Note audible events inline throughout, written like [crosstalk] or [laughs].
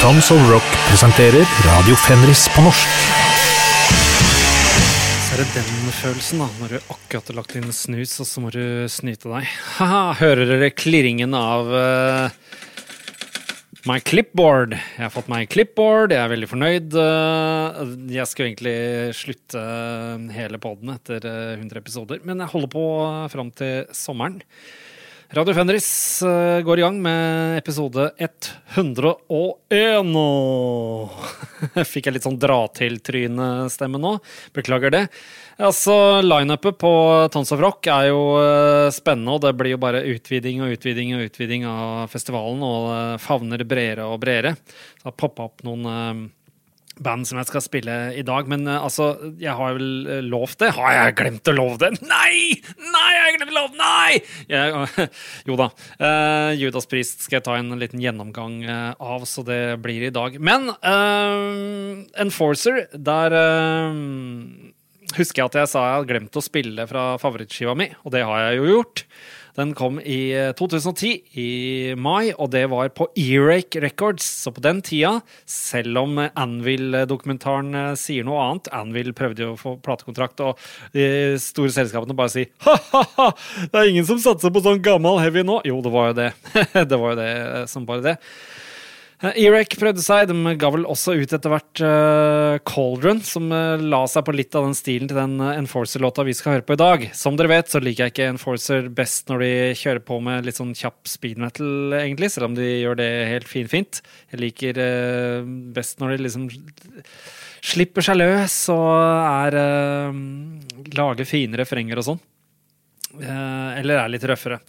Tons of Rock presenterer Radio Fenris på norsk. Så er det den følelsen, da, når du akkurat har lagt inn snus, og så må du snyte deg. Haha, hører dere klirringen av uh, my clipboard? Jeg har fått meg clipboard, jeg er veldig fornøyd. Uh, jeg skulle egentlig slutte hele poden etter uh, 100 episoder, men jeg holder på fram til sommeren. Radio Fenris uh, går i gang med episode 101. [laughs] Fikk jeg litt sånn dra-til-tryne-stemme nå. Beklager det. Altså, Lineupet på Tons of Rock er jo uh, spennende, og det blir jo bare utviding og utviding og utviding av festivalen, og uh, favner bredere og bredere. Det har poppa opp noen band som jeg skal spille i dag. Men uh, altså, jeg har vel uh, lovt det. Har jeg glemt å love det? Nei! Nei, jeg har glemt å love Nei! Jeg, uh, [laughs] jo da. Judas Priest skal jeg ta en liten gjennomgang av, så det blir i dag. Men Enforcer, der husker jeg at jeg sa jeg hadde glemt å spille fra favorittskiva mi, og det har jeg jo gjort. Den kom i 2010, i mai, og det var på Earache Records. Så på den tida, selv om Anvil-dokumentaren sier noe annet Anvil prøvde jo å få platekontrakt, og de store selskapene bare sier [laughs] ha-ha-ha, det er ingen som satser på sånn gammel heavy nå. Jo, det var jo det. [laughs] det var jo det som bare det. Erek prøvde seg. De ga vel også ut etter hvert uh, Cauldron, som uh, la seg på litt av den stilen til den uh, Enforcer-låta vi skal høre på i dag. Som dere vet, så liker jeg ikke Enforcer best når de kjører på med litt sånn kjapp speed metal, egentlig, selv om de gjør det helt finfint. Jeg liker best når de liksom slipper seg løs og er Lager fine refrenger og sånn. eller er litt røffere.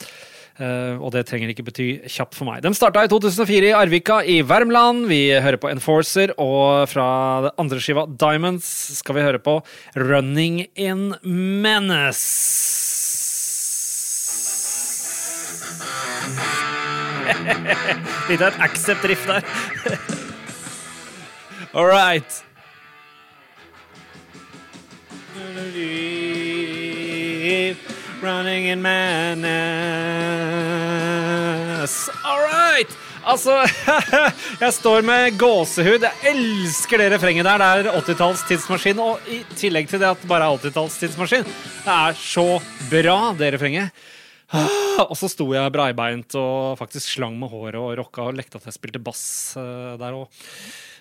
Uh, og det trenger ikke bety kjapt for meg. Den starta i 2004 i Arvika i Värmland. Vi hører på Enforcer, og fra det andre skiva Diamonds skal vi høre på Running in Menace. [laughs] Litt av et accept-riff der. [laughs] All right. Running in madness. All right! Altså, [laughs] jeg står med gåsehud. Jeg elsker det refrenget der. Det er 80-talls tidsmaskin, og i tillegg til det at det bare er 80-talls tidsmaskin. Det er så bra, det refrenget. [sighs] Og så sto jeg breibeint og faktisk slang med håret og rocka og lekte at jeg spilte bass eh, der òg.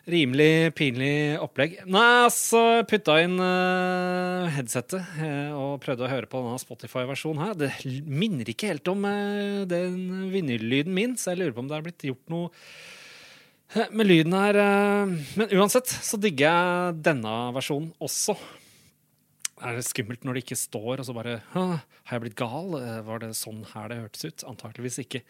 Rimelig pinlig opplegg. Nei, altså putta inn uh, headsetet uh, og prøvde å høre på denne Spotify-versjonen her. Det minner ikke helt om uh, den vinyllyden min, så jeg lurer på om det er blitt gjort noe med lyden her. Men uansett så digger jeg denne versjonen også. Er det skummelt når det ikke står, og så bare Har jeg blitt gal? Var det sånn her det hørtes ut? Antakeligvis ikke.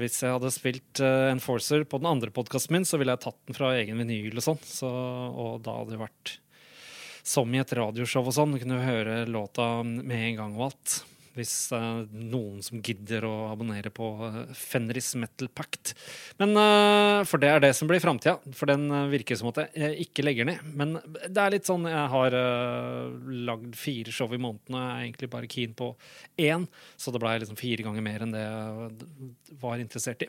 Hvis jeg hadde spilt uh, Enforcer på den andre podkasten min, så ville jeg tatt den fra egen vinyl og sånn. Så, og da hadde det vært som i et radioshow og sånn. Kunne høre låta med en gang og alt hvis det er noen som gidder å abonnere på eh, Fenris Metal Pact. Men, uh, for det er det som blir framtida. For den virker som at jeg ikke legger ned. Men det er litt sånn Jeg har lagd fire show i måneden og jeg er egentlig bare keen på én. Så det blei liksom fire ganger mer enn det jeg var interessert i.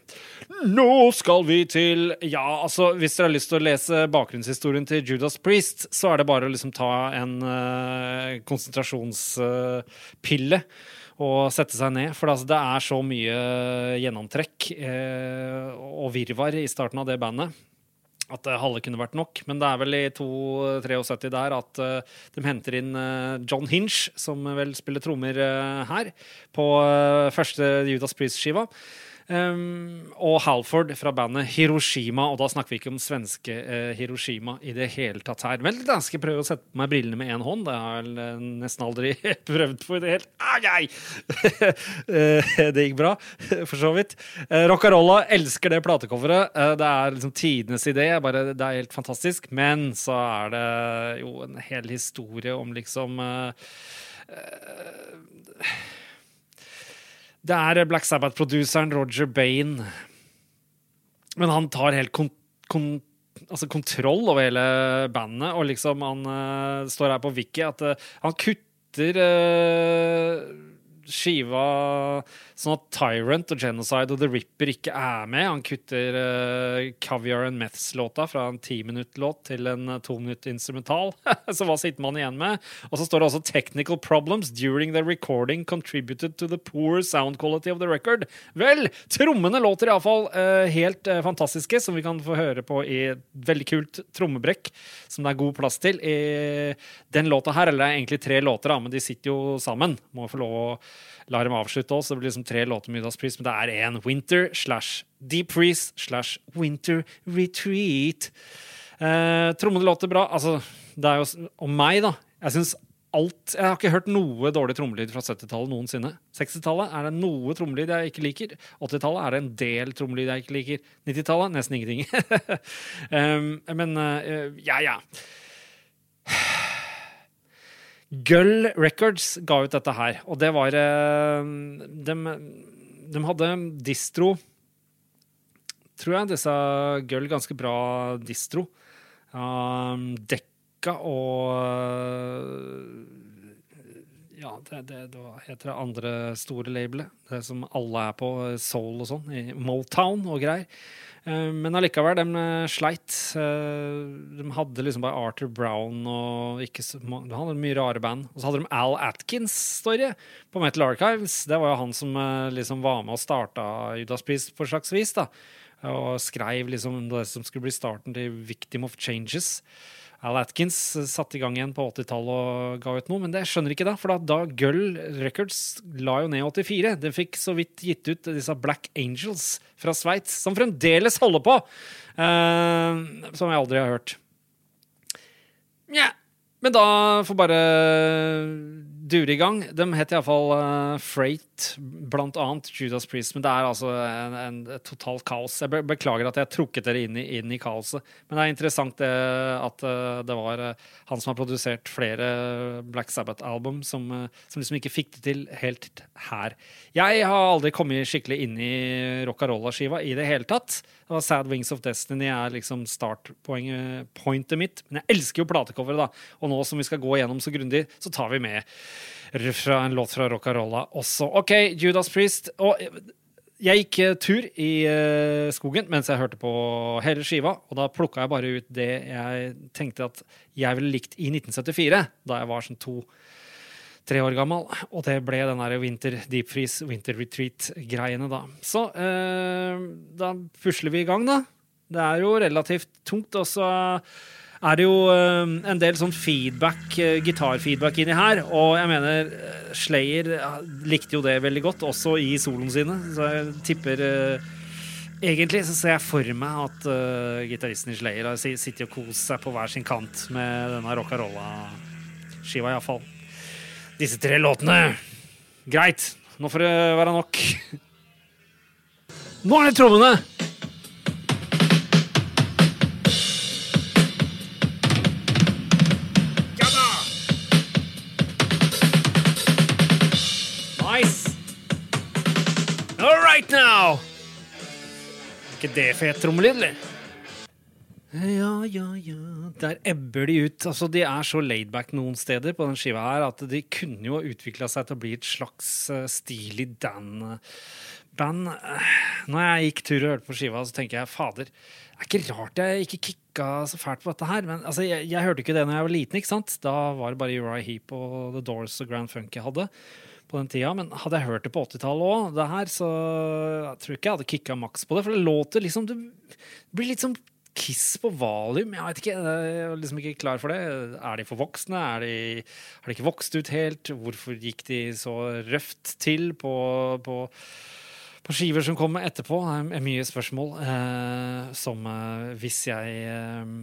Nå skal vi til Ja, altså, hvis dere har lyst til å lese bakgrunnshistorien til Judas Priest, så er det bare å liksom ta en konsentrasjonspille og sette seg ned. For altså, det er så mye gjennomtrekk eh, og virvar i starten av det bandet at uh, halve kunne vært nok. Men det er vel i 273 der at uh, de henter inn uh, John Hinch, som vel spiller trommer her, på første Judas Priest-skiva. Um, og Halford fra bandet Hiroshima, og da snakker vi ikke om svenske uh, Hiroshima i det hele tatt her. Vel, da skal jeg prøve å sette på meg brillene med én hånd. Det har jeg uh, nesten aldri [laughs] prøvd på i det hele ah, [laughs] uh, Det gikk bra, [laughs] for så vidt. Uh, Rockarolla elsker det platecoveret. det er liksom tidenes idé. Bare, det er helt fantastisk. Men så er det jo en hel historie om liksom det er Black Sabbath-produseren Roger Bane. Men han tar helt kon kon altså kontroll over hele bandet, og liksom han uh, står her på Wiki at uh, han kutter uh, skiva sånn at Tyrant og Genocide og The Ripper ikke er med. Han kutter uh, Caviar and Meths-låta fra en timinuttlåt til en uh, tominutt instrumental. [laughs] så hva sitter man igjen med? Og så står det også 'Technical problems during the recording contributed to the poor sound quality of the record'. Vel, trommene låter iallfall uh, helt uh, fantastiske, som vi kan få høre på i et veldig kult trommebrekk som det er god plass til. I den låta her, eller det er egentlig tre låter, da, men de sitter jo sammen. Må få lov å la dem avslutte også. Det blir liksom tre låter med Middagspris, men det er én Winter slash Deep Freeze slash Winter Retreat. Eh, trommene låter bra. Altså, det er jo om meg, da. Jeg syns alt Jeg har ikke hørt noe dårlig trommelyd fra 70-tallet noensinne. 60-tallet er det noe trommelyd jeg ikke liker. 80-tallet er det en del trommelyd jeg ikke liker. 90-tallet nesten ingenting. um, [laughs] men uh, ja, ja. Gull Records ga ut dette her, og det var de, de hadde distro Tror jeg disse Gull ganske bra distro. Um, Dekka og Ja, det, det, det heter det andre store labelet. Det som alle er på, Soul og sånn. i Motown og greier. Eh, men allikevel, de eh, sleit. Eh, de hadde liksom bare Arthur Brown og ikke så, De hadde mye rare band. Og så hadde de Al Atkins, står det, på Metal Archives. Det var jo han som liksom var med og starta Judas Priest på slags vis. da, Og skrev liksom det som skulle bli starten til Victim of Changes. Al Atkins satte i gang igjen på 80-tallet og ga ut noe, men det skjønner ikke da, for da, da Gull Records la jo ned 84. Det fikk så vidt gitt ut disse Black Angels fra Sveits, som fremdeles holder på! Uh, som jeg aldri har hørt. Nja, men da får bare dure i gang. De het iallfall uh, Freight, blant annet Judas Priest. Men det er altså en, en, et totalt kaos. Jeg be beklager at jeg trukket dere inn i, inn i, kaoset. Men det er interessant det, at uh, det var uh, han som har produsert flere Black Sabbath-album, som, uh, som, liksom ikke fikk det til helt her. Jeg har aldri kommet skikkelig inn i rockarolla-skiva i det hele tatt. Det var Sad Wings of Destiny er liksom startpointet mitt. Men jeg elsker jo platecoveret, da. Og nå som vi skal gå igjennom så grundig, så tar vi med fra en låt fra Rockarolla også. OK, Judas Priest. Og jeg gikk eh, tur i uh, skogen mens jeg hørte på hele skiva, og da plukka jeg bare ut det jeg tenkte at jeg ville likt i 1974, da jeg var sånn to-tre år gammel. Og det ble den der Winter Deep Freeze, Winter Retreat-greiene, da. Så eh, da pusler vi i gang, da. Det er jo relativt tungt. Og så er det jo uh, en del sånn feedback, uh, gitarfeedback inni her. Og jeg mener, uh, Slayer likte jo det veldig godt, også i soloene sine. Så jeg tipper Egentlig så ser jeg for meg at uh, gitaristen i Slayer har sittet og kost seg på hver sin kant med denne rockarolla-skiva, iallfall. Disse tre låtene. Greit, nå får det være nok. [laughs] Nå er det trommene! Ikke det fet trommelyd, eller? Ja, ja, ja Der ebber de ut. Altså, De er så laidback noen steder på den skiva her at de kunne jo utvikla seg til å bli et slags uh, Steely Dan-band. Når jeg gikk tur og hørte på skiva, så tenker jeg fader, det er ikke rart jeg ikke kicka så fælt på dette her. Men altså, jeg, jeg hørte ikke det når jeg var liten. ikke sant? Da var det bare Uriah Heap og The Doors og Grand Funk jeg hadde på den tida. Men hadde jeg hørt det på 80-tallet òg, det her, så jeg tror ikke jeg hadde kicka maks på det. For det låter liksom Det blir litt sånn Kiss på valium. Jeg vet ikke, jeg er liksom ikke klar for det. Er de for voksne? Er de, er de ikke vokst ut helt? Hvorfor gikk de så røft til på, på, skiver som kommer etterpå? Er mye spørsmål eh, som eh, hvis jeg eh,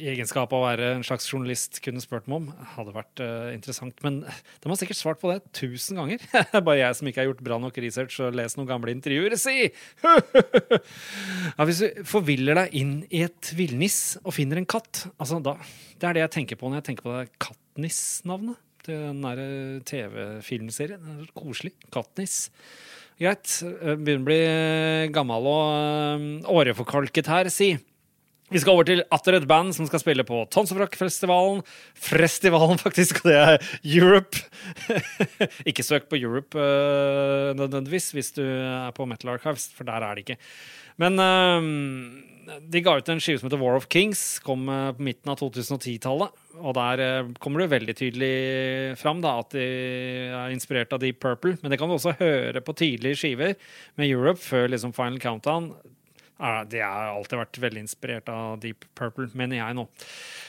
i egenskap av å være en slags journalist kunne spurt meg om, hadde vært uh, interessant. Men de har sikkert svart på det tusen ganger. [laughs] Bare jeg som ikke har gjort bra nok research og lest noen gamle intervjuer, si! [laughs] ja, hvis du forviller deg inn i et villnis og finner en katt, altså da, det er det jeg tenker på når jeg tenker på det Katniss-navnet den derre TV-filmserien. Koselig. Katniss. Greit. Begynner å bli gammel og uh, åreforkalket her, si. Vi skal over til atter et band som skal spille på Tons of Rock-festivalen. Festivalen, [laughs] faktisk, og det er Europe. [laughs] ikke søk på Europe nødvendigvis hvis du er på Metal Archives, for der er det ikke. Men uh, de ga ut en skive som heter War of Kings, kom uh, på midten av 2010-tallet. Og der kommer det veldig tydelig fram da, at de er inspirert av Deep Purple. Men det kan du også høre på tidlige skiver med Europe før liksom Final Countdown det har alltid vært veldig inspirert av Deep Purple, mener jeg nå.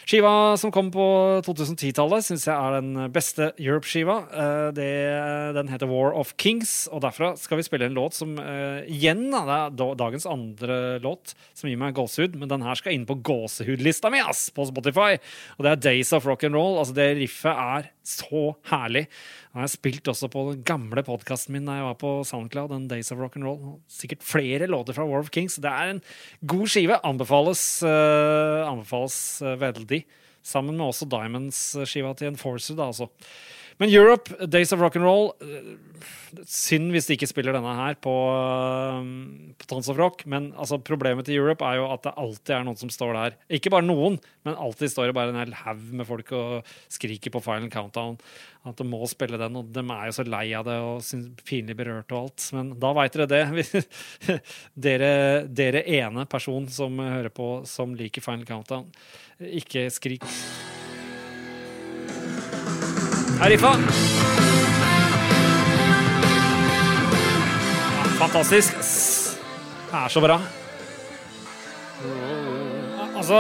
Skiva som kom på 2010-tallet, syns jeg er den beste Europe-skiva. Eh, den heter War of Kings, og derfra skal vi spille en låt som uh, igjen det er dagens andre låt som gir meg gåsehud, men den her skal inn på gåsehudlista mi ass, på Spotify. Og det er Days of Rock and Roll. Altså, det riffet er så herlig. Jeg har spilt også på den gamle podkasten min da jeg var på SoundCloud. Den Days of Rock and Roll. Sikkert flere låter fra War of Kings. Det er en god skive. Anbefales, uh, anbefales uh, veldig. Sammen med også Diamonds-skiva til Enforcer, da, altså. Men Europe, Days of Rock and Roll eh, Synd hvis de ikke spiller denne her på, eh, på Tons of Rock. Men altså, problemet til Europe er jo at det alltid er noen som står der. Ikke bare noen, men alltid står det bare en hel haug med folk og skriker på Final Countdown at de må spille den. Og de er jo så lei av det og pinlig berørt og alt. Men da veit dere det. [laughs] dere, dere ene person som hører på som liker Final Countdown, ikke skrik. Arifa. Fantastisk. Det er så bra. Altså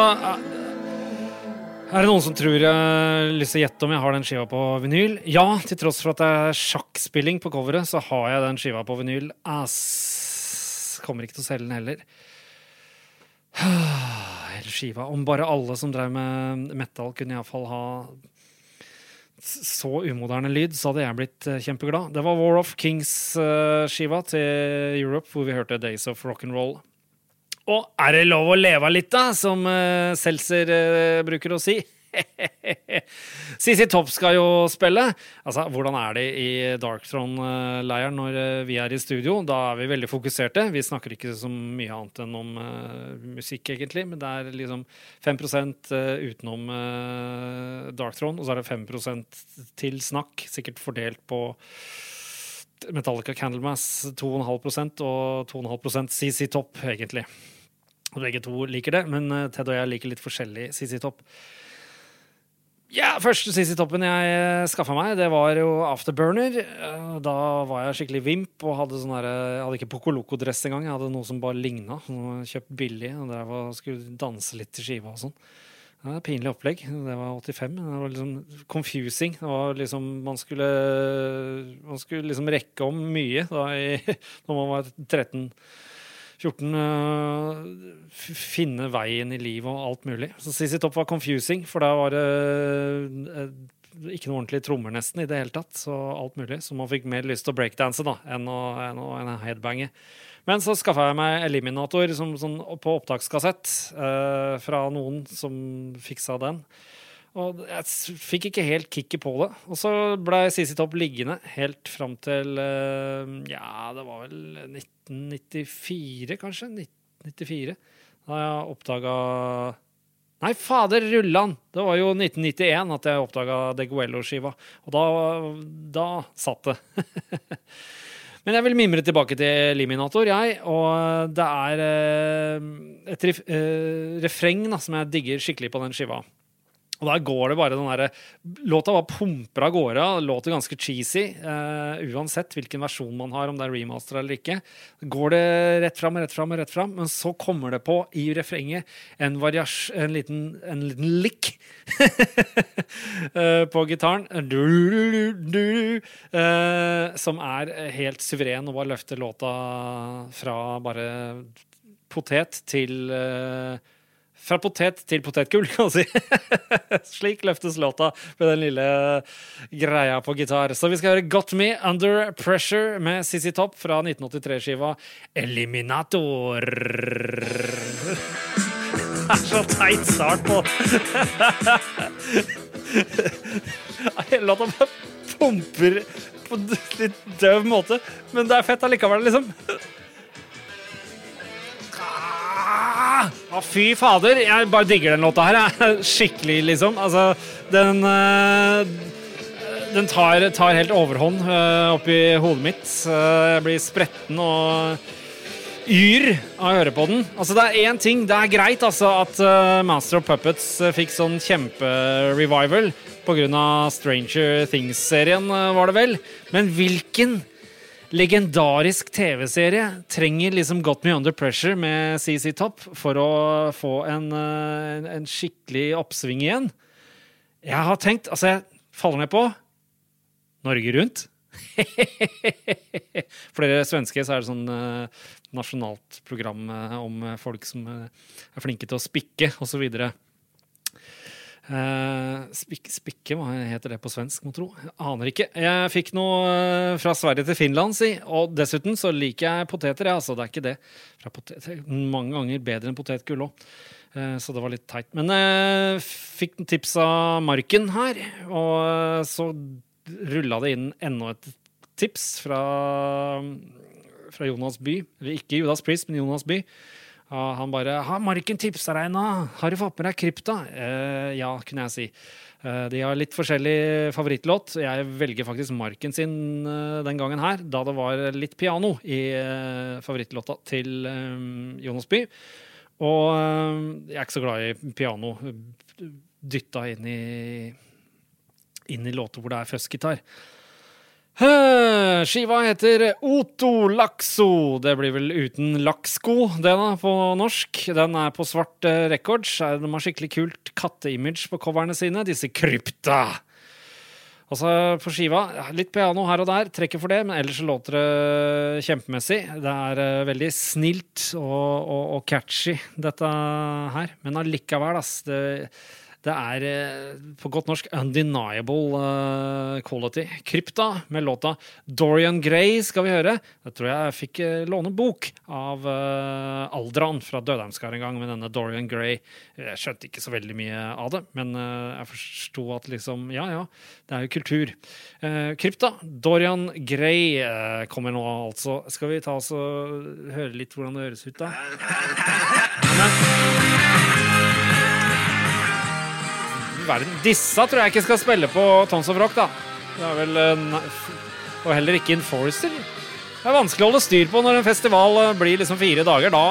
Er det noen som tror jeg har lyst til å gjette om jeg har den skiva på vinyl? Ja, til tross for at det er sjakkspilling på coveret, så har jeg den skiva på vinyl. Ass. Kommer ikke til å selge den heller. [sighs] Hele skiva. Om bare alle som drev med metal, kunne iallfall ha så umoderne lyd, så hadde jeg blitt eh, kjempeglad. Det var War of Kings-skiva til Europe, hvor vi hørte Days of Rock'n'Roll. Og er det lov å leve litt, da, som uh, Seltzer bruker å si? [laughs] CC Topp skal jo spille. Altså, Hvordan er det i Darkthrone-leiren når eh, vi er i studio? Da er vi veldig fokuserte. Vi snakker ikke så mye annet enn om uh, musikk, egentlig. Men det er liksom 5 uh, utenom uh, Darkthrone, og så er det 5% til snakk, sikkert fordelt på Metallica Candlemass 2,5% og 2,5 CC Topp, egentlig. Begge to liker det, men Ted og jeg liker litt forskjellig CC Topp. Ja, Første siste toppen jeg eh, skaffa meg, det var jo Afterburner. Eh, da var jeg skikkelig vimp og hadde sånn Jeg hadde ikke Poco-Loco-dress engang. Jeg hadde noe som bare ligna. Kjøpt billig. Og der var, skulle danse litt til skiva og sånn. Et pinlig opplegg. Det var 85. Det var liksom confusing. Det var liksom Man skulle, man skulle liksom rekke om mye da i, [laughs] når man var 13. 14 uh, finne veien i livet og alt mulig. Så CC Topp var confusing, for da var det uh, ikke noe ordentlig trommer nesten i det hele tatt. Så alt mulig. Så man fikk mer lyst til å breakdanse da, enn å, enn å enn headbange. Men så skaffa jeg meg Eliminator som, sånn, på opptakskassett uh, fra noen som fiksa den. Og jeg fikk ikke helt kicket på det. Og så ble CC Topp liggende helt fram til Ja, det var vel 1994, kanskje? 1994. Da jeg oppdaga Nei, fader rullan! Det var jo 1991 at jeg oppdaga Deguello-skiva. Og da, da satt det. [laughs] Men jeg vil mimre tilbake til Liminator, jeg. Og det er eh, et eh, refreng som jeg digger skikkelig på den skiva. Og der går det bare den derre Låta bare pumper av gårde. Låter ganske cheesy, uh, uansett hvilken versjon man har, om det er remaster eller ikke. Går det rett fram og rett fram og rett fram, men så kommer det på i refrenget en, varias, en liten, en liten lick uh, [laughs] på gitaren. Uh, som er helt suveren og bare løfter låta fra bare potet til uh, fra potet til potetgull, kan man si. [laughs] Slik løftes låta med den lille greia på gitar. Så vi skal høre Got Me Under Pressure med Sissy Topp fra 1983-skiva Eliminator. [laughs] Det er så teit start på [laughs] Hele Låta bare pumper på litt døv måte, men det er fett allikevel, liksom. Ah! Fy fader. Jeg bare digger den låta her. [laughs] Skikkelig, liksom. Altså, den eh, Den tar, tar helt overhånd uh, oppi hodet mitt. Eh, jeg blir spretten og yr av å høre på den. Altså, det er én ting. Det er greit altså, at eh, Master of Puppets eh, fikk sånn kjemperevival pga. Stranger Things-serien, eh, var det vel. Men hvilken legendarisk TV-serie trenger liksom Got Me Under Pressure med CC Topp for å få en, en, en skikkelig oppsving igjen? Jeg har tenkt Altså, jeg faller ned på Norge Rundt. [laughs] For dere svenske så er det sånn eh, nasjonalt program eh, om eh, folk som eh, er flinke til å spikke, osv. Uh, spik spikke, hva heter det på svensk, må tro? Aner ikke. Jeg fikk noe eh, fra Sverige til Finland, si. Og dessuten så liker jeg poteter, jeg, altså. Det er ikke det. Fra poteter. Mange ganger bedre enn potetgull òg. Så det var litt teit. Men jeg fikk noen tips av Marken her, og eh, så rulla det inn enda et tips fra, fra Jonas By. Eller ikke Judas Priest, men Jonas By. Han bare 'Har Marken tipsa deg nå? Har du fått med deg krypta?' Eh, ja, kunne jeg si. Eh, de har litt forskjellig favorittlåt. Jeg velger faktisk Marken sin eh, den gangen her, da det var litt piano i eh, favorittlåta til eh, Jonas By. Og eh, jeg er ikke så glad i piano dytta inn i, i låter hvor det er fuzzgitar. Skiva heter Oto Lakso. Det blir vel uten laksko, det da, på norsk. Den er på svart eh, records. De har skikkelig kult katteimage på coverne sine, disse krypta. Altså på skiva, litt piano her og der, trekker for det, men ellers låter det kjempemessig. Det er eh, veldig snilt og, og, og catchy, dette her. Men allikevel, ass. Det, det er eh, på godt norsk undeniable eh, quality. Krypta med låta Dorian Gray skal vi høre. Jeg tror jeg fikk eh, låne bok av Aldran fra Dødheimskar en gang med denne Dorian Gray. Jeg skjønte ikke så veldig mye av det, men jeg forsto at liksom Ja, ja, det er jo kultur. Krypta, Dorian Gray kommer nå altså. Skal vi ta oss og høre litt hvordan det høres ut, da? [laughs] verden. Disse tror jeg ikke skal spille på Tons of Rock, da. Det er vel en, Og heller ikke Enforcer. Det er vanskelig å holde styr på når en festival eh, blir liksom fire dager. Da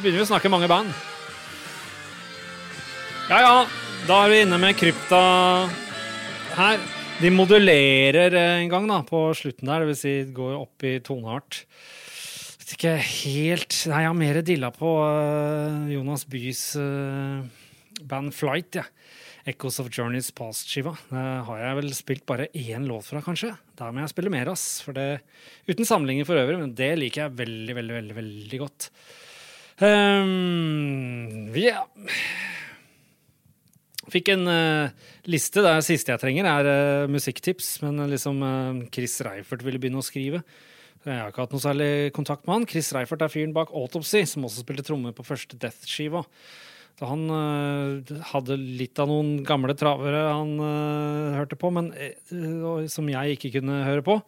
begynner vi å snakke mange band. Ja ja, da er vi inne med krypta her. De modulerer eh, en gang da, på slutten der, vil si går opp i toneart. Vet ikke helt Nei, jeg har mer dilla på eh, Jonas Bys eh, band Flight, jeg. Echoes of Journeys Past-skiva. Har jeg vel spilt bare én låt fra, kanskje. Der må jeg spille mer, ass. For det, uten samlinger for øvrig, men det liker jeg veldig, veldig, veldig, veldig godt. Um, yeah. Fikk en uh, liste. Det siste jeg trenger, er uh, musikktips. Men liksom uh, Chris Reifert ville begynne å skrive. Jeg har ikke hatt noe særlig kontakt med han. Chris Reifert er fyren bak Autopsy, som også spilte trommer på første Death-skiva. Så han eh, hadde litt av noen gamle travere han eh, hørte på, men eh, som jeg ikke kunne høre på.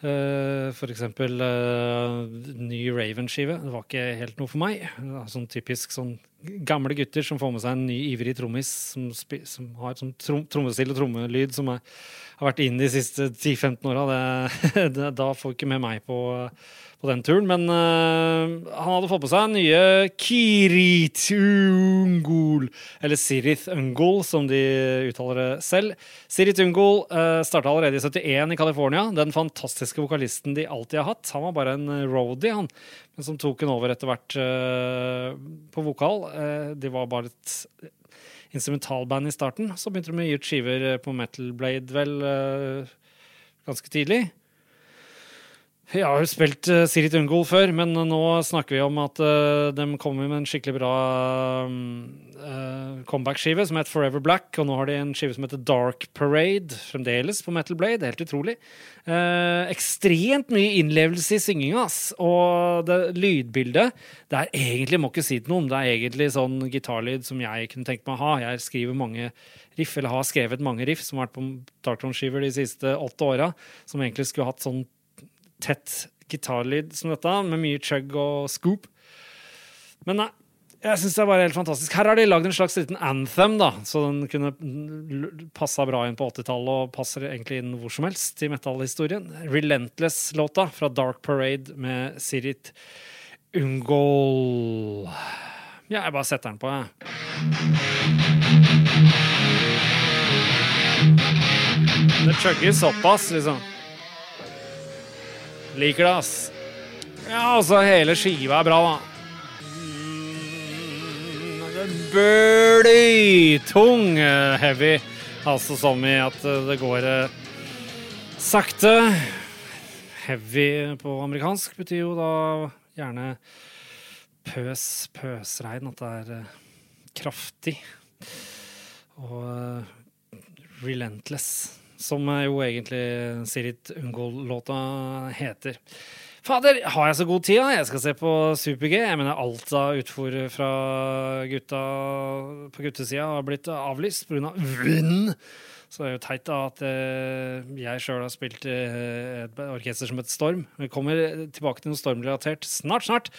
Uh, for eksempel ny Raven-skive. Det var ikke helt noe for meg. Sånn typisk sånn gamle gutter som får med seg en ny ivrig trommis som, som har sånn trom trommestil og trommelyd som er, har vært inn de siste 10-15 åra. [laughs] Da får ikke med meg på, på den turen. Men uh, han hadde fått på seg nye Kirit Ungol, eller Sirith Ungol, som de uttaler det selv. Sirith Ungol uh, starta allerede i 71 i California. Den fantastiske vokalisten de alltid har hatt. Han var bare en eh, roadie, han, men som tok en over etter hvert uh, på vokal. Eh, de var bare et instrumentalband i starten. Så begynte de å gi ut skiver på Metal Blade vel eh, ganske tidlig. Jeg har jo spilt uh, Sirit Ungol før, men nå snakker vi om at uh, de kommer med en skikkelig bra uh, comeback-skive som heter Forever Black, og nå har de en skive som heter Dark Parade, fremdeles på Metal Blade. Helt utrolig. Eh, ekstremt mye innlevelse i synginga, ass. Og det lydbildet Det er egentlig, må ikke si det noe om, det er egentlig sånn gitarlyd som jeg kunne tenkt meg å ha. Jeg skriver mange riff, eller har skrevet mange riff som har vært på Darktron-skiver de siste åtte åra, som egentlig skulle hatt sånn tett gitarlyd som dette, med mye chug og scoop. Men nei, Jeg syns det er bare helt fantastisk. Her har de lagd en slags liten anthem, da, så den kunne passa bra inn på 80-tallet og passer egentlig inn hvor som helst i metallhistorien. Relentless-låta fra Dark Parade med Sirit Ungol. Ja, jeg bare setter den på, jeg. Det chugger såpass, liksom. Liker det, ass. Ja, altså, hele skiva er bra, da. Blytung heavy. Altså som i at det går eh, sakte. Heavy på amerikansk betyr jo da gjerne pøs, pøsregn. At det er eh, kraftig. Og eh, relentless, som jo egentlig Sirit Ungol-låta heter. Fader, har jeg så god tid? Jeg skal se på Super-G. Jeg mener alt av utfor fra gutta på guttesida har blitt avlyst pga. Av vind. Så det er jo teit da at eh, jeg sjøl har spilt eh, et orkester som et Storm. Vi kommer tilbake til noe stormrelatert snart, snart.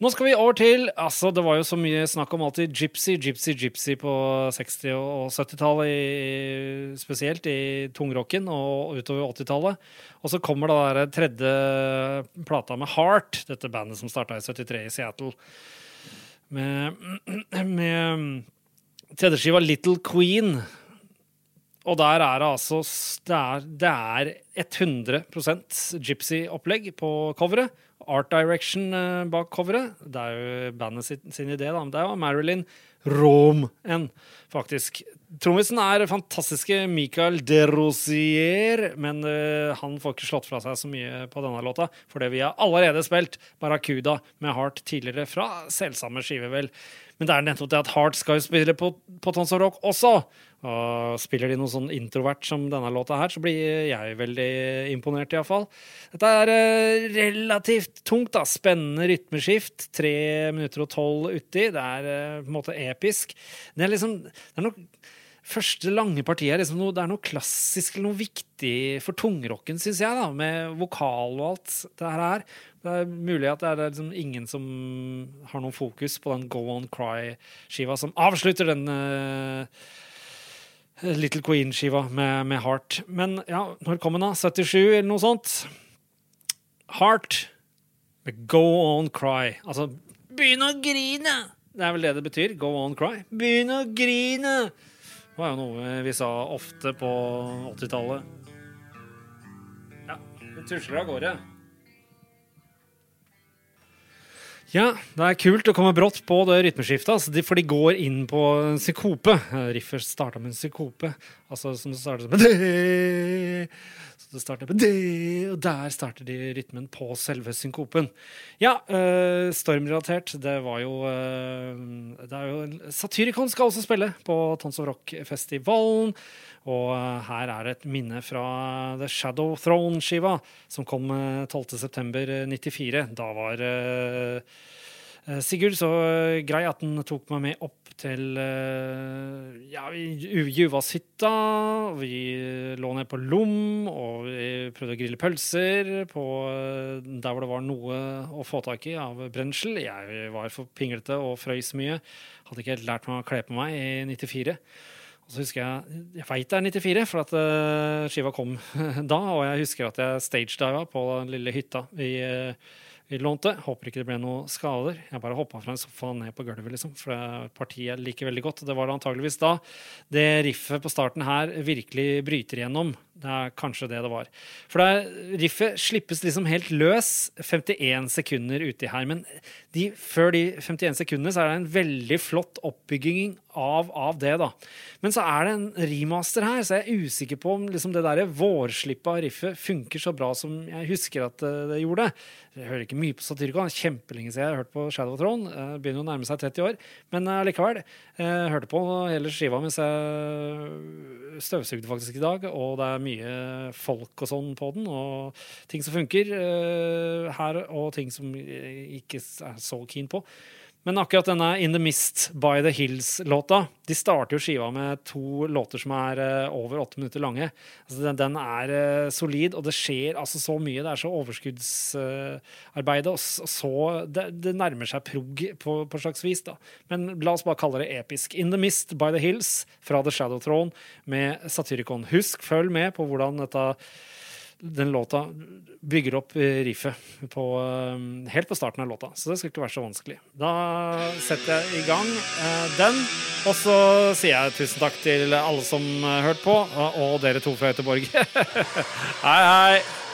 Nå skal vi over til altså Det var jo så mye snakk om alltid gypsy, gypsy, gypsy på 60- og 70-tallet, spesielt i tungrocken og utover 80-tallet. Og så kommer da den tredje plata med Heart, dette bandet som starta i 73 i Seattle. Med, med tredjeskiva Little Queen. Og der er det altså Det er, det er 100 gypsy-opplegg på coveret. Art Direction eh, bak coveret. Det er jo bandet sin, sin idé, da. Men det er jo Marilyn Roman, faktisk. Trommisen er fantastiske Michael de Rosier, men uh, han får ikke slått fra seg så mye på denne låta, fordi vi har allerede spilt Barracuda med Heart tidligere, fra selvsamme skive, vel. Men det er nettopp det at Heart skal jo spille på, på Tons of Rock også. Og spiller de noe sånn introvert som denne låta her, så blir jeg veldig imponert, iallfall. Dette er uh, relativt tungt, da. Spennende rytmeskift. Tre minutter og tolv uti. Det er uh, på en måte episk. Det er liksom Det er noe første lange partiet er liksom noe, det er noe klassisk eller noe viktig for tungrocken, syns jeg, da, med vokal og alt det her. Det er mulig at det er liksom ingen som har noe fokus på den Go On Cry-skiva som avslutter den uh, Little Queen-skiva med, med, Heart. Men ja, når kom den, da? 77, eller noe sånt? Heart med Go On Cry. Altså, begynn å grine! Det er vel det det betyr. Go on cry. Begynn å grine! Det var jo noe vi sa ofte på 80-tallet. Ja, det tusler av gårde. Ja, det er kult å komme brått på det rytmeskiftet, altså, for de går inn på en psykope. Riffet starta med en psykope, altså som starter med det. Så det starter med det, og der starter de rytmen på selve synkopen. Ja, øh, stormrelatert, det var jo øh, Det er jo Satyricon skal også spille på Tons of Rock-festivalen. Og uh, her er et minne fra The Shadow Throne-skiva, som kom 12.9.94. Da var Sigurd så grei at han tok meg med opp til ja, Juvashytta. Vi lå ned på Lom, og vi prøvde å grille pølser på der hvor det var noe å få tak i av brensel. Jeg var for pinglete og frøys mye. Hadde ikke helt lært meg å kle på meg i 94. Og så husker Jeg jeg veit det er 94, for at uh, skiva kom [laughs] da. Og jeg husker at jeg stagediva på den lille hytta vi, uh, vi lånte. Håper ikke det ble noen skader. Jeg bare hoppa fra en sofa ned på gulvet, liksom, for partiet liker veldig godt. Det var det antageligvis da det riffet på starten her virkelig bryter igjennom. Det er kanskje det det var. For det riffet slippes liksom helt løs 51 sekunder uti her. Men de, før de 51 sekundene så er det en veldig flott oppbygging av, av, det. da. Men så er det en remaster her, så jeg er usikker på om liksom det der vårslippet riffet funker så bra som jeg husker at det gjorde. Jeg hører ikke mye på Satyricon. Kjempelenge siden jeg har hørt på Shadow of Throne. Jeg begynner å nærme seg 30 år. Men likevel. Jeg hørte på hele skiva mens jeg støvsugde faktisk i dag, og det er mye folk og sånn på den, og ting som funker her, og ting som jeg ikke er så keen på. Men akkurat denne In The Mist By The Hills-låta De starter jo skiva med to låter som er eh, over åtte minutter lange. Altså, den, den er eh, solid, og det skjer altså så mye. Det er så overskuddsarbeid. og så det, det nærmer seg prog på, på slags vis. da. Men la oss bare kalle det episk. In The Mist By The Hills fra The Shadow Throne med Satyricon. Husk, følg med på hvordan dette den låta bygger opp eh, riffet på, eh, helt på starten av låta. Så det skal ikke være så vanskelig. Da setter jeg i gang eh, den, og så sier jeg tusen takk til alle som hørte på, og dere to fra Göteborg. [laughs] hei, hei!